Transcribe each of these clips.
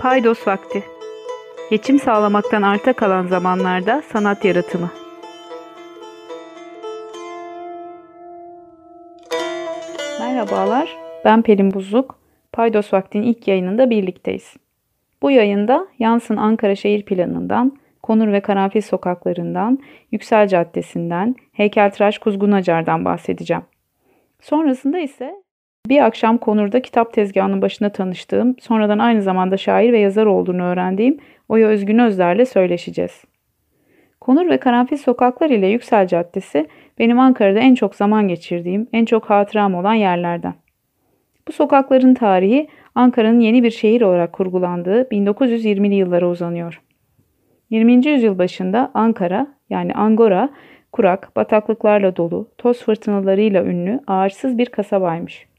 Paydos vakti. Geçim sağlamaktan arta kalan zamanlarda sanat yaratımı. Merhabalar, ben Pelin Buzluk. Paydos Vakti'nin ilk yayınında birlikteyiz. Bu yayında Yansın Ankara Şehir Planı'ndan, Konur ve Karanfil sokaklarından, Yüksel Caddesi'nden, Heykeltıraş Kuzgun Acar'dan bahsedeceğim. Sonrasında ise bir akşam Konur'da kitap tezgahının başında tanıştığım, sonradan aynı zamanda şair ve yazar olduğunu öğrendiğim Oya Özgün Özler'le söyleşeceğiz. Konur ve Karanfil sokaklar ile Yüksel Caddesi benim Ankara'da en çok zaman geçirdiğim, en çok hatıram olan yerlerden. Bu sokakların tarihi Ankara'nın yeni bir şehir olarak kurgulandığı 1920'li yıllara uzanıyor. 20. yüzyıl başında Ankara yani Angora kurak, bataklıklarla dolu, toz fırtınalarıyla ünlü, ağaçsız bir kasabaymış.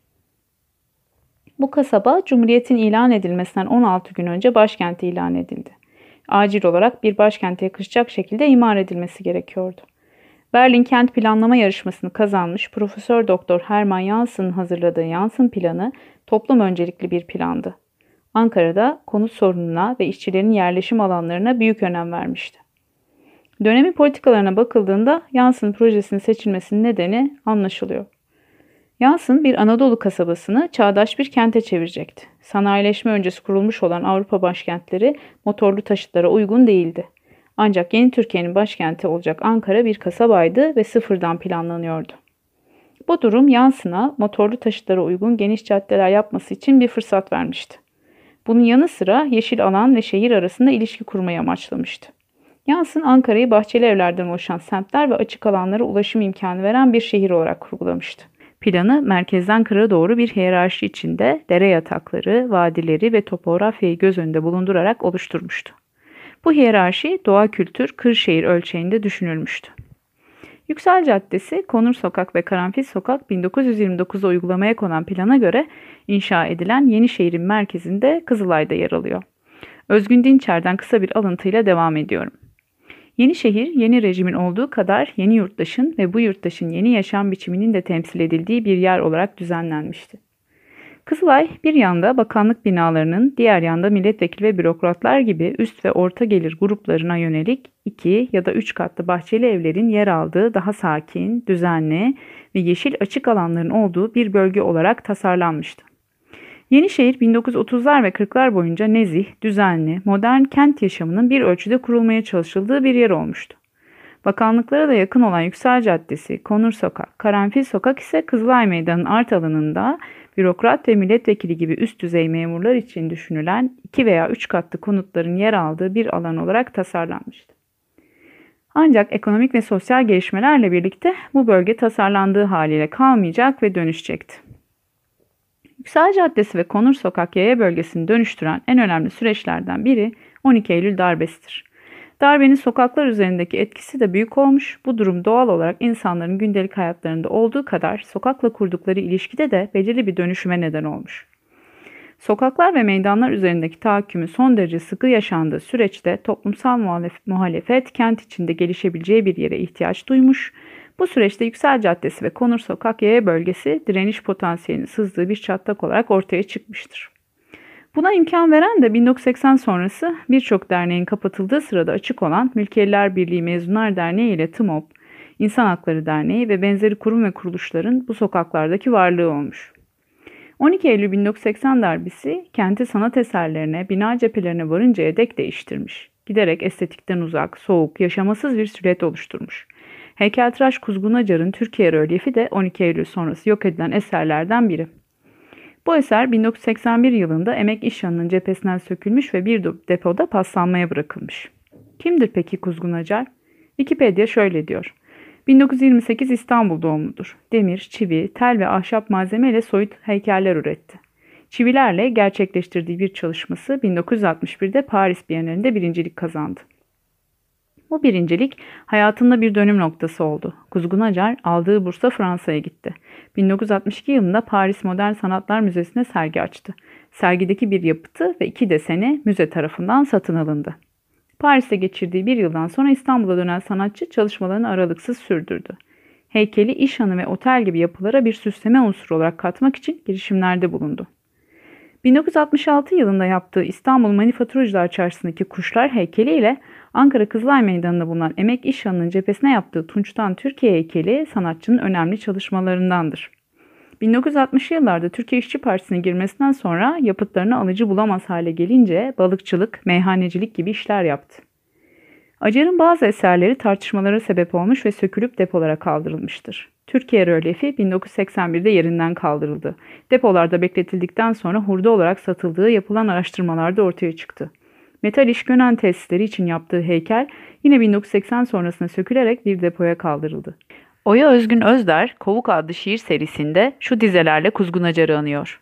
Bu kasaba Cumhuriyet'in ilan edilmesinden 16 gün önce başkenti ilan edildi. Acil olarak bir başkente yakışacak şekilde imar edilmesi gerekiyordu. Berlin Kent Planlama Yarışması'nı kazanmış Profesör Doktor Hermann Jansen'ın hazırladığı Jansen planı toplum öncelikli bir plandı. Ankara'da konut sorununa ve işçilerin yerleşim alanlarına büyük önem vermişti. Dönemin politikalarına bakıldığında Jansen projesinin seçilmesinin nedeni anlaşılıyor. Yansın bir Anadolu kasabasını çağdaş bir kente çevirecekti. Sanayileşme öncesi kurulmuş olan Avrupa başkentleri motorlu taşıtlara uygun değildi. Ancak yeni Türkiye'nin başkenti olacak Ankara bir kasabaydı ve sıfırdan planlanıyordu. Bu durum Yansın'a motorlu taşıtlara uygun geniş caddeler yapması için bir fırsat vermişti. Bunun yanı sıra yeşil alan ve şehir arasında ilişki kurmayı amaçlamıştı. Yansın Ankara'yı bahçeli evlerden oluşan semtler ve açık alanlara ulaşım imkanı veren bir şehir olarak kurgulamıştı. Planı merkezden kıra doğru bir hiyerarşi içinde dere yatakları, vadileri ve topografyayı göz önünde bulundurarak oluşturmuştu. Bu hiyerarşi doğa kültür Kırşehir ölçeğinde düşünülmüştü. Yüksel Caddesi, Konur Sokak ve Karanfil Sokak 1929'da uygulamaya konan plana göre inşa edilen yeni şehrin merkezinde Kızılay'da yer alıyor. Özgün Dinçer'den kısa bir alıntıyla devam ediyorum. Yeni şehir, yeni rejimin olduğu kadar yeni yurttaşın ve bu yurttaşın yeni yaşam biçiminin de temsil edildiği bir yer olarak düzenlenmişti. Kızılay bir yanda bakanlık binalarının, diğer yanda milletvekili ve bürokratlar gibi üst ve orta gelir gruplarına yönelik iki ya da üç katlı bahçeli evlerin yer aldığı daha sakin, düzenli ve yeşil açık alanların olduğu bir bölge olarak tasarlanmıştı. Yenişehir 1930'lar ve 40'lar boyunca nezih, düzenli, modern kent yaşamının bir ölçüde kurulmaya çalışıldığı bir yer olmuştu. Bakanlıklara da yakın olan Yüksel Caddesi, Konur Sokak, Karanfil Sokak ise Kızılay Meydanı'nın art alanında bürokrat ve milletvekili gibi üst düzey memurlar için düşünülen iki veya üç katlı konutların yer aldığı bir alan olarak tasarlanmıştı. Ancak ekonomik ve sosyal gelişmelerle birlikte bu bölge tasarlandığı haliyle kalmayacak ve dönüşecekti. Yüksel Caddesi ve Konur Sokak yaya bölgesini dönüştüren en önemli süreçlerden biri 12 Eylül darbesidir. Darbenin sokaklar üzerindeki etkisi de büyük olmuş. Bu durum doğal olarak insanların gündelik hayatlarında olduğu kadar sokakla kurdukları ilişkide de belirli bir dönüşüme neden olmuş. Sokaklar ve meydanlar üzerindeki tahakkümü son derece sıkı yaşandığı süreçte toplumsal muhalefet kent içinde gelişebileceği bir yere ihtiyaç duymuş bu süreçte Yüksel Caddesi ve Konur Sokak yaya bölgesi direniş potansiyelinin sızdığı bir çatlak olarak ortaya çıkmıştır. Buna imkan veren de 1980 sonrası birçok derneğin kapatıldığı sırada açık olan Mülkiyeler Birliği Mezunlar Derneği ile TMOB, İnsan Hakları Derneği ve benzeri kurum ve kuruluşların bu sokaklardaki varlığı olmuş. 12 Eylül 1980 darbesi kenti sanat eserlerine, bina cephelerine varıncaya dek değiştirmiş. Giderek estetikten uzak, soğuk, yaşamasız bir süret oluşturmuş. Heykeltıraş Kuzgun Acar'ın Türkiye rölyefi de 12 Eylül sonrası yok edilen eserlerden biri. Bu eser 1981 yılında Emek İşhanı'nın cephesinden sökülmüş ve bir depoda paslanmaya bırakılmış. Kimdir peki Kuzgun Acar? Wikipedia şöyle diyor. 1928 İstanbul doğumludur. Demir, çivi, tel ve ahşap malzeme ile soyut heykeller üretti. Çivilerle gerçekleştirdiği bir çalışması 1961'de Paris Bienalinde birincilik kazandı. Bu birincilik hayatında bir dönüm noktası oldu. Kuzgun Acar aldığı bursla Fransa'ya gitti. 1962 yılında Paris Modern Sanatlar Müzesi'ne sergi açtı. Sergideki bir yapıtı ve iki deseni müze tarafından satın alındı. Paris'te geçirdiği bir yıldan sonra İstanbul'a dönen sanatçı çalışmalarını aralıksız sürdürdü. Heykeli, iş hanı ve otel gibi yapılara bir süsleme unsuru olarak katmak için girişimlerde bulundu. 1966 yılında yaptığı İstanbul Manifaturacılar Çarşısı'ndaki kuşlar heykeli ile Ankara Kızılay Meydanı'nda bulunan Emek İş Yanı'nın cephesine yaptığı Tunç'tan Türkiye heykeli sanatçının önemli çalışmalarındandır. 1960'lı yıllarda Türkiye İşçi Partisi'ne girmesinden sonra yapıtlarını alıcı bulamaz hale gelince balıkçılık, meyhanecilik gibi işler yaptı. Acar'ın bazı eserleri tartışmalara sebep olmuş ve sökülüp depolara kaldırılmıştır. Türkiye rölyefi 1981'de yerinden kaldırıldı. Depolarda bekletildikten sonra hurda olarak satıldığı yapılan araştırmalarda ortaya çıktı. Metal iş Gönen tesisleri için yaptığı heykel yine 1980 sonrasında sökülerek bir depoya kaldırıldı. Oya Özgün Özder, Kovuk adlı şiir serisinde şu dizelerle Kuzgun Acar'ı anıyor.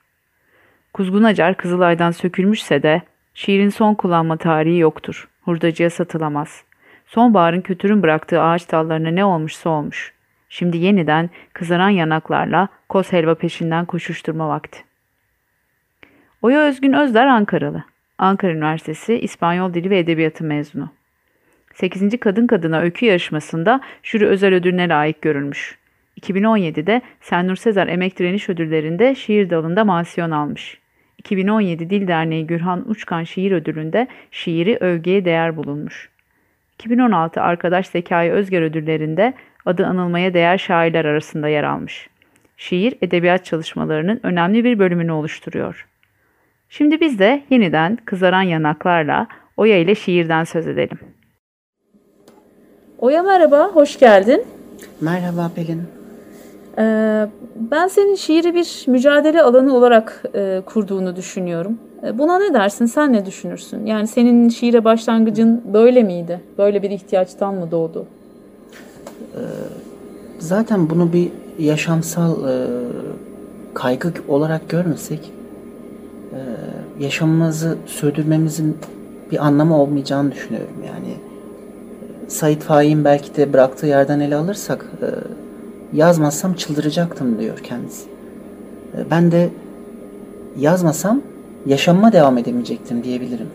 Kuzgun Acar Kızılay'dan sökülmüşse de şiirin son kullanma tarihi yoktur. Hurdacıya satılamaz. Sonbaharın kötürün bıraktığı ağaç dallarına ne olmuşsa olmuş. Şimdi yeniden kızaran yanaklarla koz helva peşinden koşuşturma vakti. Oya Özgün Özder Ankaralı. Ankara Üniversitesi İspanyol Dili ve Edebiyatı mezunu. 8. Kadın Kadına Öykü Yarışması'nda jüri özel ödülüne layık görülmüş. 2017'de Senur Sezer Emek Direniş Ödülleri'nde şiir dalında mansiyon almış. 2017 Dil Derneği Gürhan Uçkan Şiir Ödülü'nde şiiri övgüye değer bulunmuş. 2016 Arkadaş Zekai Özger Ödülleri'nde adı anılmaya değer şairler arasında yer almış. Şiir, edebiyat çalışmalarının önemli bir bölümünü oluşturuyor. Şimdi biz de yeniden kızaran yanaklarla Oya ile şiirden söz edelim. Oya merhaba, hoş geldin. Merhaba Pelin. Ee, ben senin şiiri bir mücadele alanı olarak e, kurduğunu düşünüyorum. E, buna ne dersin? Sen ne düşünürsün? Yani senin şiire başlangıcın böyle miydi? Böyle bir ihtiyaçtan mı doğdu? Ee, zaten bunu bir yaşamsal e, kaygı olarak görmesek yaşamımızı sürdürmemizin bir anlamı olmayacağını düşünüyorum. Yani Said Faik'in belki de bıraktığı yerden ele alırsak e, yazmazsam çıldıracaktım diyor kendisi. E, ben de yazmasam yaşamıma devam edemeyecektim diyebilirim.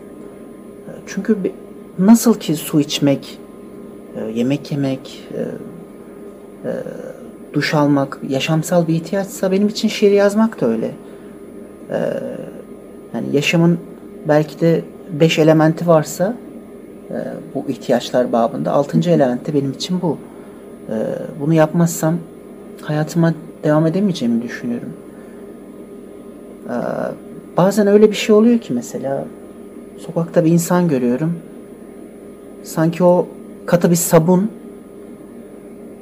E, çünkü nasıl ki su içmek, yemek yemek, duş almak yaşamsal bir ihtiyaçsa benim için şiir yazmak da öyle. Yani yaşamın belki de beş elementi varsa e, bu ihtiyaçlar babında. Altıncı element de benim için bu. E, bunu yapmazsam hayatıma devam edemeyeceğimi düşünüyorum. E, bazen öyle bir şey oluyor ki mesela sokakta bir insan görüyorum. Sanki o katı bir sabun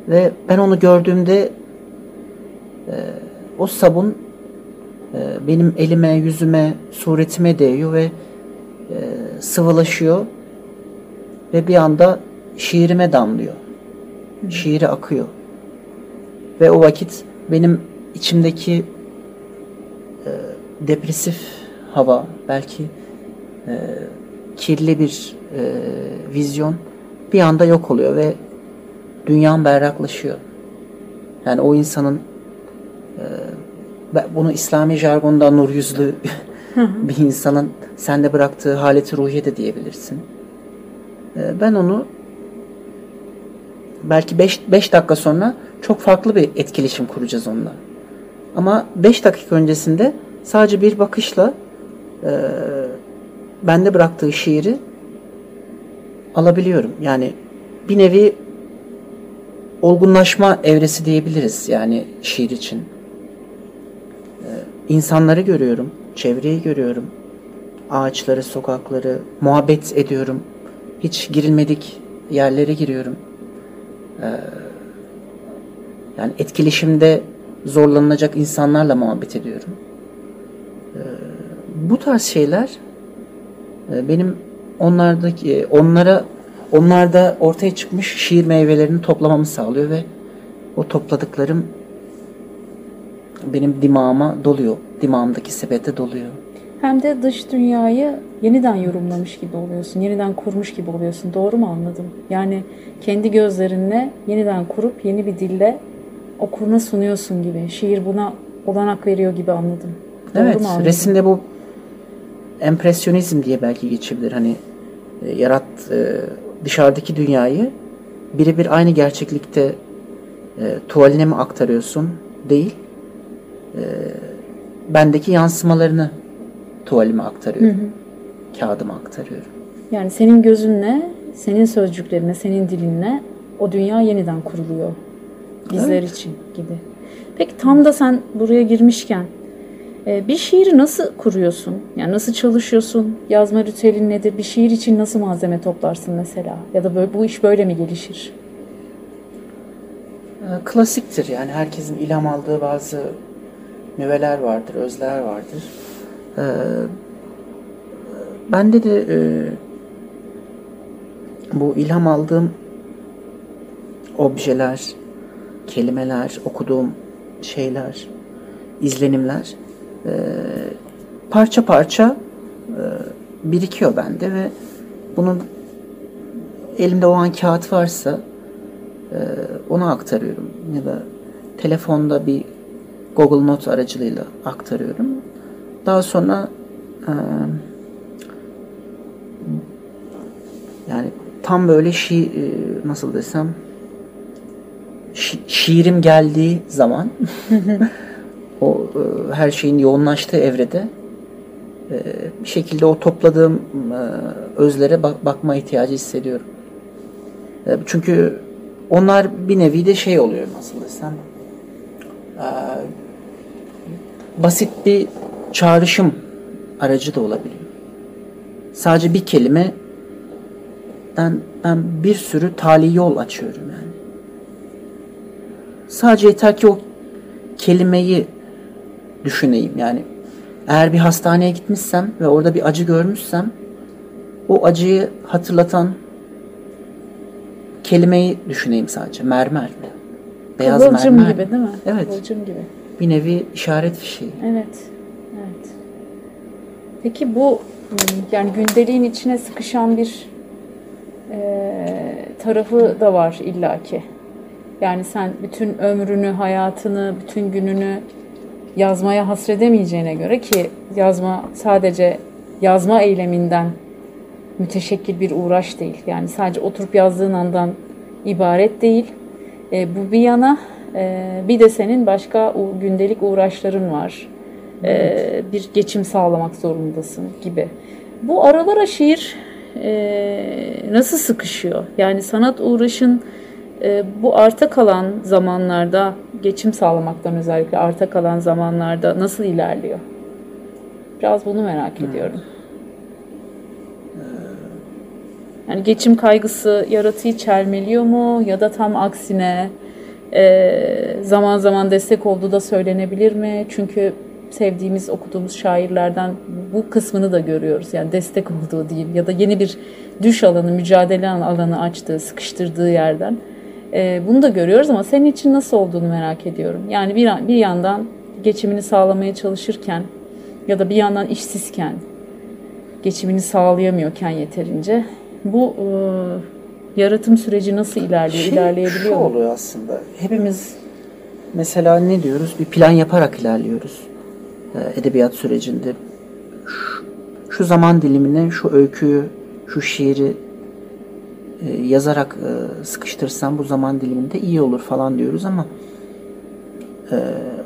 ve ben onu gördüğümde e, o sabun benim elime, yüzüme, suretime değiyor ve e, sıvılaşıyor ve bir anda şiirime damlıyor. Şiiri akıyor. Ve o vakit benim içimdeki e, depresif hava, belki e, kirli bir e, vizyon bir anda yok oluyor ve dünyam berraklaşıyor. Yani o insanın e, bunu İslami jargonda nur yüzlü bir insanın sende bıraktığı haleti ruhiye de diyebilirsin. Ee, ben onu belki 5 dakika sonra çok farklı bir etkileşim kuracağız onunla. Ama 5 dakika öncesinde sadece bir bakışla e, bende bıraktığı şiiri alabiliyorum. Yani bir nevi olgunlaşma evresi diyebiliriz yani şiir için. İnsanları görüyorum, çevreyi görüyorum, ağaçları, sokakları, muhabbet ediyorum hiç girilmedik yerlere giriyorum. Ee, yani etkileşimde zorlanacak insanlarla muhabbet ediyorum. Ee, bu tarz şeyler e, benim onlardaki onlara onlarda ortaya çıkmış şiir meyvelerini toplamamı sağlıyor ve o topladıklarım benim dimağıma doluyor. Dimağımdaki sepete doluyor hem de dış dünyayı yeniden yorumlamış gibi oluyorsun, yeniden kurmuş gibi oluyorsun. Doğru mu anladım? Yani kendi gözlerinle yeniden kurup yeni bir dille okuruna sunuyorsun gibi. Şiir buna olanak veriyor gibi anladım. Doğru evet, mu anladım? resimde bu empresyonizm diye belki geçebilir. Hani e, yarat e, dışarıdaki dünyayı birebir aynı gerçeklikte e, tuvaline mi aktarıyorsun? Değil. E, bendeki yansımalarını tuvalime aktarıyorum. Kağıdıma aktarıyorum. Yani senin gözünle, senin sözcüklerine, senin dilinle o dünya yeniden kuruluyor. Bizler Evet. için gibi. Peki tam da sen buraya girmişken e, bir şiiri nasıl kuruyorsun? Yani nasıl çalışıyorsun? Yazma ritüelin nedir? Bir şiir için nasıl malzeme toplarsın mesela? Ya da böyle, bu iş böyle mi gelişir? Ee, klasiktir yani herkesin ilham aldığı bazı nüveler vardır, özler vardır. Ee, bende de e, bu ilham aldığım objeler, kelimeler, okuduğum şeyler, izlenimler e, parça parça e, birikiyor bende ve bunun elimde o an kağıt varsa e, onu aktarıyorum ya da telefonda bir Google Not aracılığıyla aktarıyorum. Daha sonra e, yani tam böyle şi nasıl desem şi- şiirim geldiği zaman o e, her şeyin yoğunlaştığı evrede e, bir şekilde o topladığım e, özlere bak- bakma ihtiyacı hissediyorum. E, Çünkü onlar bir nevi de şey oluyor nasıl desem e, basit bir çağrışım aracı da olabiliyor. Sadece bir kelime ben, ben bir sürü tali yol açıyorum yani. Sadece yeter ki o kelimeyi düşüneyim yani. Eğer bir hastaneye gitmişsem ve orada bir acı görmüşsem o acıyı hatırlatan kelimeyi düşüneyim sadece. Mermer. Beyaz Kıvılcım mermer. gibi değil mi? Evet. Kıvılcım gibi. Bir nevi işaret fişeği. Evet. Evet. Peki bu yani gündeliğin içine sıkışan bir e, tarafı da var illaki. Yani sen bütün ömrünü, hayatını, bütün gününü yazmaya hasredemeyeceğine göre ki yazma sadece yazma eyleminden müteşekkil bir uğraş değil. Yani sadece oturup yazdığın andan ibaret değil. E, bu bir yana bir de senin başka gündelik uğraşların var. E, bir geçim sağlamak zorundasın gibi. Bu aralara şiir e, nasıl sıkışıyor? Yani sanat uğraşın e, bu arta kalan zamanlarda geçim sağlamaktan özellikle arta kalan zamanlarda nasıl ilerliyor? Biraz bunu merak ediyorum. Yani geçim kaygısı yaratıcı çelmeliyor mu ya da tam aksine e, zaman zaman destek olduğu da söylenebilir mi? Çünkü sevdiğimiz, okuduğumuz şairlerden bu kısmını da görüyoruz. Yani destek olduğu değil ya da yeni bir düş alanı, mücadele alanı açtığı, sıkıştırdığı yerden. E, bunu da görüyoruz ama senin için nasıl olduğunu merak ediyorum. Yani bir, bir yandan geçimini sağlamaya çalışırken ya da bir yandan işsizken, geçimini sağlayamıyorken yeterince bu e, yaratım süreci nasıl ilerliyor, Şey, ilerleyebiliyor şu mu? oluyor aslında. Hepimiz mesela ne diyoruz? Bir plan yaparak ilerliyoruz. Ee, edebiyat sürecinde. Şu, şu zaman dilimine şu öyküyü, şu şiiri e, yazarak e, sıkıştırsam bu zaman diliminde iyi olur falan diyoruz ama e,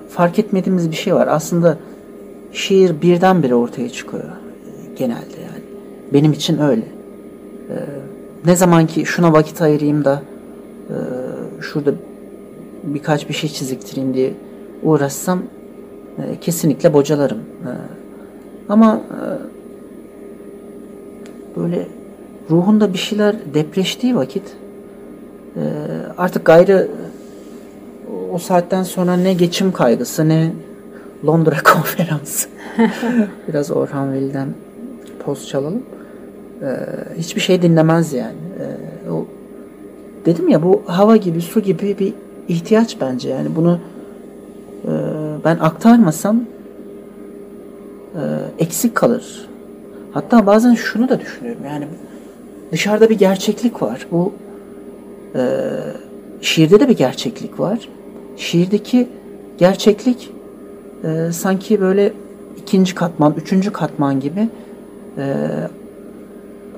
fark etmediğimiz bir şey var. Aslında şiir birdenbire ortaya çıkıyor e, genelde yani. Benim için öyle. Ne zaman ki şuna vakit ayırayım da e, şurada birkaç bir şey çiziktireyim diye uğraşsam e, kesinlikle bocalarım. E, ama e, böyle ruhunda bir şeyler depreştiği vakit e, artık gayrı o saatten sonra ne geçim kaygısı ne Londra konferansı. Biraz Orhan Veli'den poz çalalım. E, hiçbir şey dinlemez yani. E, o dedim ya bu hava gibi su gibi bir ihtiyaç bence yani bunu e, ben aktarmasam e, eksik kalır. Hatta bazen şunu da düşünüyorum yani dışarıda bir gerçeklik var. Bu e, şiirde de bir gerçeklik var. Şiirdeki gerçeklik e, sanki böyle ikinci katman, üçüncü katman gibi e,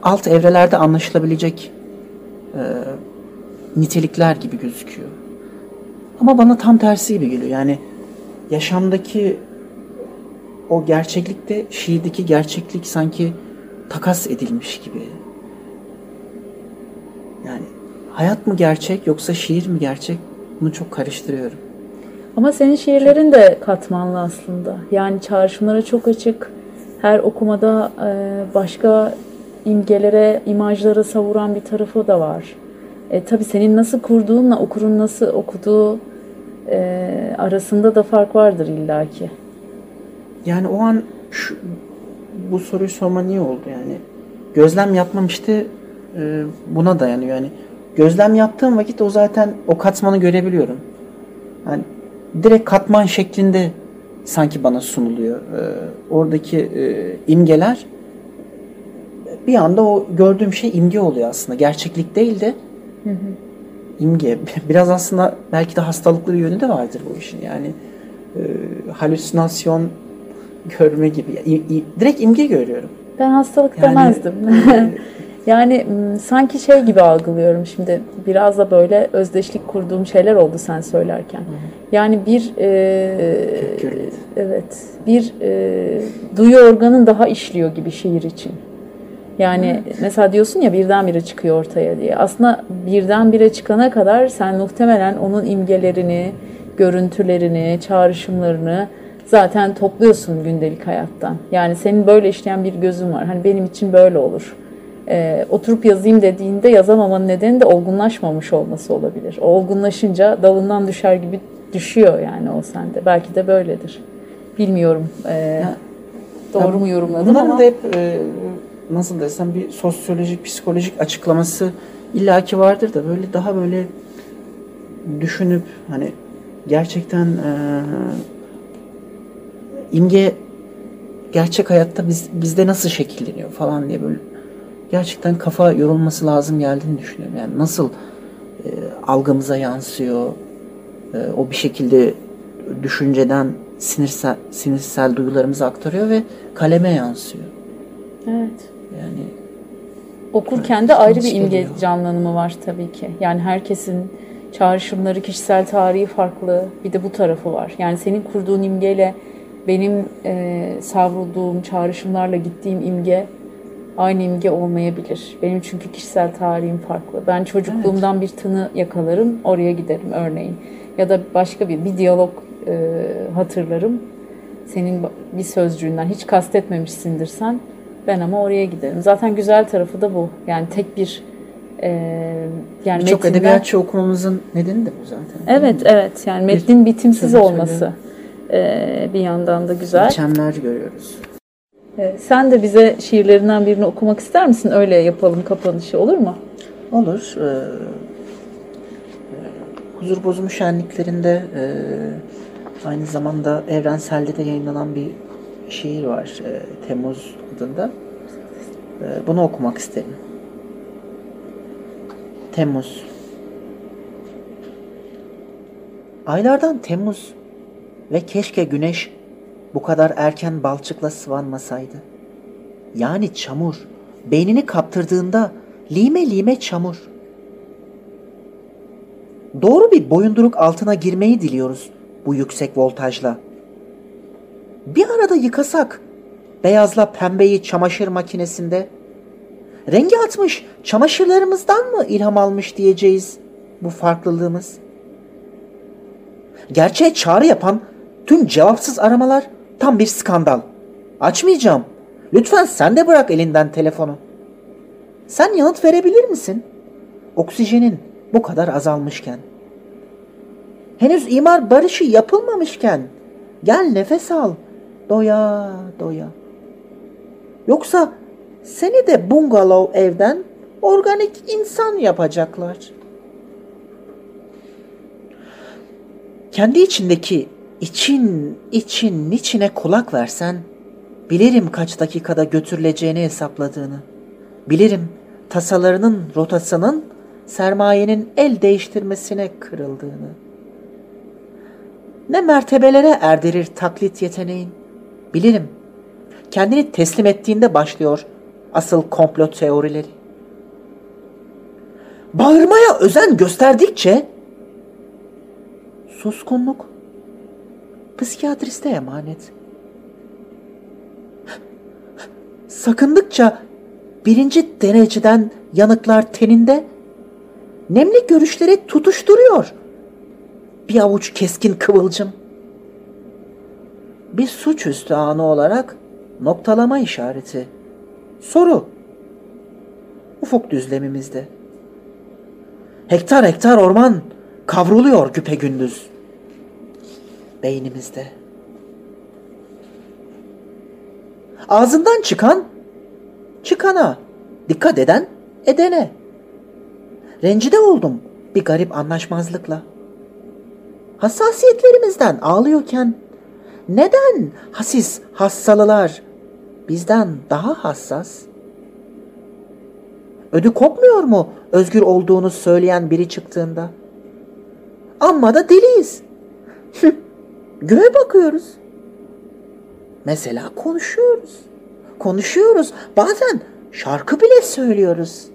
alt evrelerde anlaşılabilecek e, nitelikler gibi gözüküyor. Ama bana tam tersi gibi geliyor. Yani yaşamdaki o gerçeklikte şiirdeki gerçeklik sanki takas edilmiş gibi. Yani hayat mı gerçek yoksa şiir mi gerçek? Bunu çok karıştırıyorum. Ama senin şiirlerin de katmanlı aslında. Yani çağrışımlara çok açık. Her okumada e, başka imgelere, imajlara savuran bir tarafı da var. E, tabii senin nasıl kurduğunla okurun nasıl okuduğu e, arasında da fark vardır illaki. Yani o an şu, bu soruyu sorma niye oldu yani? Gözlem yapmam işte e, buna dayanıyor. Yani gözlem yaptığım vakit o zaten o katmanı görebiliyorum. Yani direkt katman şeklinde sanki bana sunuluyor. E, oradaki e, imgeler bir anda o gördüğüm şey imge oluyor aslında. Gerçeklik değil de hı hı. imge. Biraz aslında belki de hastalıklı bir yönü de vardır bu işin. Yani e, halüsinasyon görme gibi. İ, i, direkt imge görüyorum. Ben hastalık yani, demezdim. yani sanki şey gibi algılıyorum şimdi biraz da böyle özdeşlik kurduğum şeyler oldu sen söylerken. Yani bir e, evet bir e, duyu organın daha işliyor gibi şiir için. Yani evet. mesela diyorsun ya birdenbire çıkıyor ortaya diye. Aslında birdenbire çıkana kadar sen muhtemelen onun imgelerini, görüntülerini, çağrışımlarını zaten topluyorsun gündelik hayattan. Yani senin böyle işleyen bir gözün var. Hani benim için böyle olur. Ee, oturup yazayım dediğinde yazamamanın nedeni de olgunlaşmamış olması olabilir. O olgunlaşınca dalından düşer gibi düşüyor yani o sende. Belki de böyledir. Bilmiyorum. Ee, ya, doğru ya, mu yorumladım ama. da hep e, nasıl desem bir sosyolojik, psikolojik açıklaması illaki vardır da böyle daha böyle düşünüp hani gerçekten e, imge gerçek hayatta biz bizde nasıl şekilleniyor falan diye böyle gerçekten kafa yorulması lazım geldiğini düşünüyorum. Yani nasıl e, algımıza yansıyor, e, o bir şekilde düşünceden sinirsel, sinirsel duygularımızı aktarıyor ve kaleme yansıyor. Evet. Yani okurken de ayrı bir imge canlanımı var tabii ki. Yani herkesin çağrışımları, kişisel tarihi farklı. Bir de bu tarafı var. Yani senin kurduğun imgeyle benim e, savrulduğum çağrışımlarla gittiğim imge aynı imge olmayabilir. Benim çünkü kişisel tarihim farklı. Ben çocukluğumdan evet. bir tını yakalarım, oraya giderim örneğin. Ya da başka bir bir diyalog e, hatırlarım. Senin bir sözcüğünden hiç kastetmemişsindir sen. Ben ama oraya giderim. Zaten güzel tarafı da bu. Yani tek bir e, yani çok metinden... edebiyatçı okumamızın nedeni de bu zaten. Evet, evet. Yani metnin bitimsiz olması. Söylüyorum e, bir yandan da güzel. Biçemler görüyoruz. E, sen de bize şiirlerinden birini okumak ister misin? Öyle yapalım kapanışı olur mu? Olur. Ee, Huzur Bozumu Şenliklerinde e, aynı zamanda Evrensel'de de yayınlanan bir şiir var. E, Temmuz adında. E, bunu okumak isterim. Temmuz. Aylardan Temmuz ve keşke güneş bu kadar erken balçıkla sıvanmasaydı. Yani çamur, beynini kaptırdığında lime lime çamur. Doğru bir boyunduruk altına girmeyi diliyoruz bu yüksek voltajla. Bir arada yıkasak beyazla pembeyi çamaşır makinesinde. Rengi atmış çamaşırlarımızdan mı ilham almış diyeceğiz bu farklılığımız. Gerçeğe çağrı yapan Tüm cevapsız aramalar tam bir skandal. Açmayacağım. Lütfen sen de bırak elinden telefonu. Sen yanıt verebilir misin? Oksijenin bu kadar azalmışken. Henüz imar barışı yapılmamışken. Gel nefes al. Doya doya. Yoksa seni de bungalov evden organik insan yapacaklar. Kendi içindeki için için niçine kulak versen, bilirim kaç dakikada götürüleceğini hesapladığını. Bilirim tasalarının rotasının sermayenin el değiştirmesine kırıldığını. Ne mertebelere erdirir taklit yeteneğin. Bilirim. Kendini teslim ettiğinde başlıyor asıl komplo teorileri. Bağırmaya özen gösterdikçe suskunluk psikiyatriste emanet. sakındıkça birinci dereceden yanıklar teninde nemli görüşleri tutuşturuyor. Bir avuç keskin kıvılcım. Bir suçüstü anı olarak noktalama işareti. Soru. Ufuk düzlemimizde. Hektar hektar orman kavruluyor güpe gündüz. Beynimizde. Ağzından çıkan çıkana, dikkat eden edene. Rencide oldum bir garip anlaşmazlıkla. Hassasiyetlerimizden ağlıyorken neden hasis hassalılar bizden daha hassas? Ödü kopmuyor mu özgür olduğunu söyleyen biri çıktığında? Amma da deliyiz. Göğe bakıyoruz. Mesela konuşuyoruz. Konuşuyoruz. Bazen şarkı bile söylüyoruz.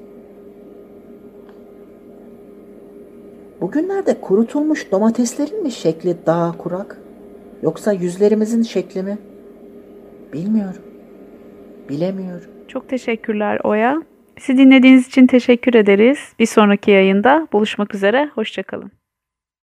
Bugünlerde kurutulmuş domateslerin mi şekli daha kurak? Yoksa yüzlerimizin şekli mi? Bilmiyorum. Bilemiyorum. Çok teşekkürler Oya. Bizi dinlediğiniz için teşekkür ederiz. Bir sonraki yayında buluşmak üzere. Hoşçakalın.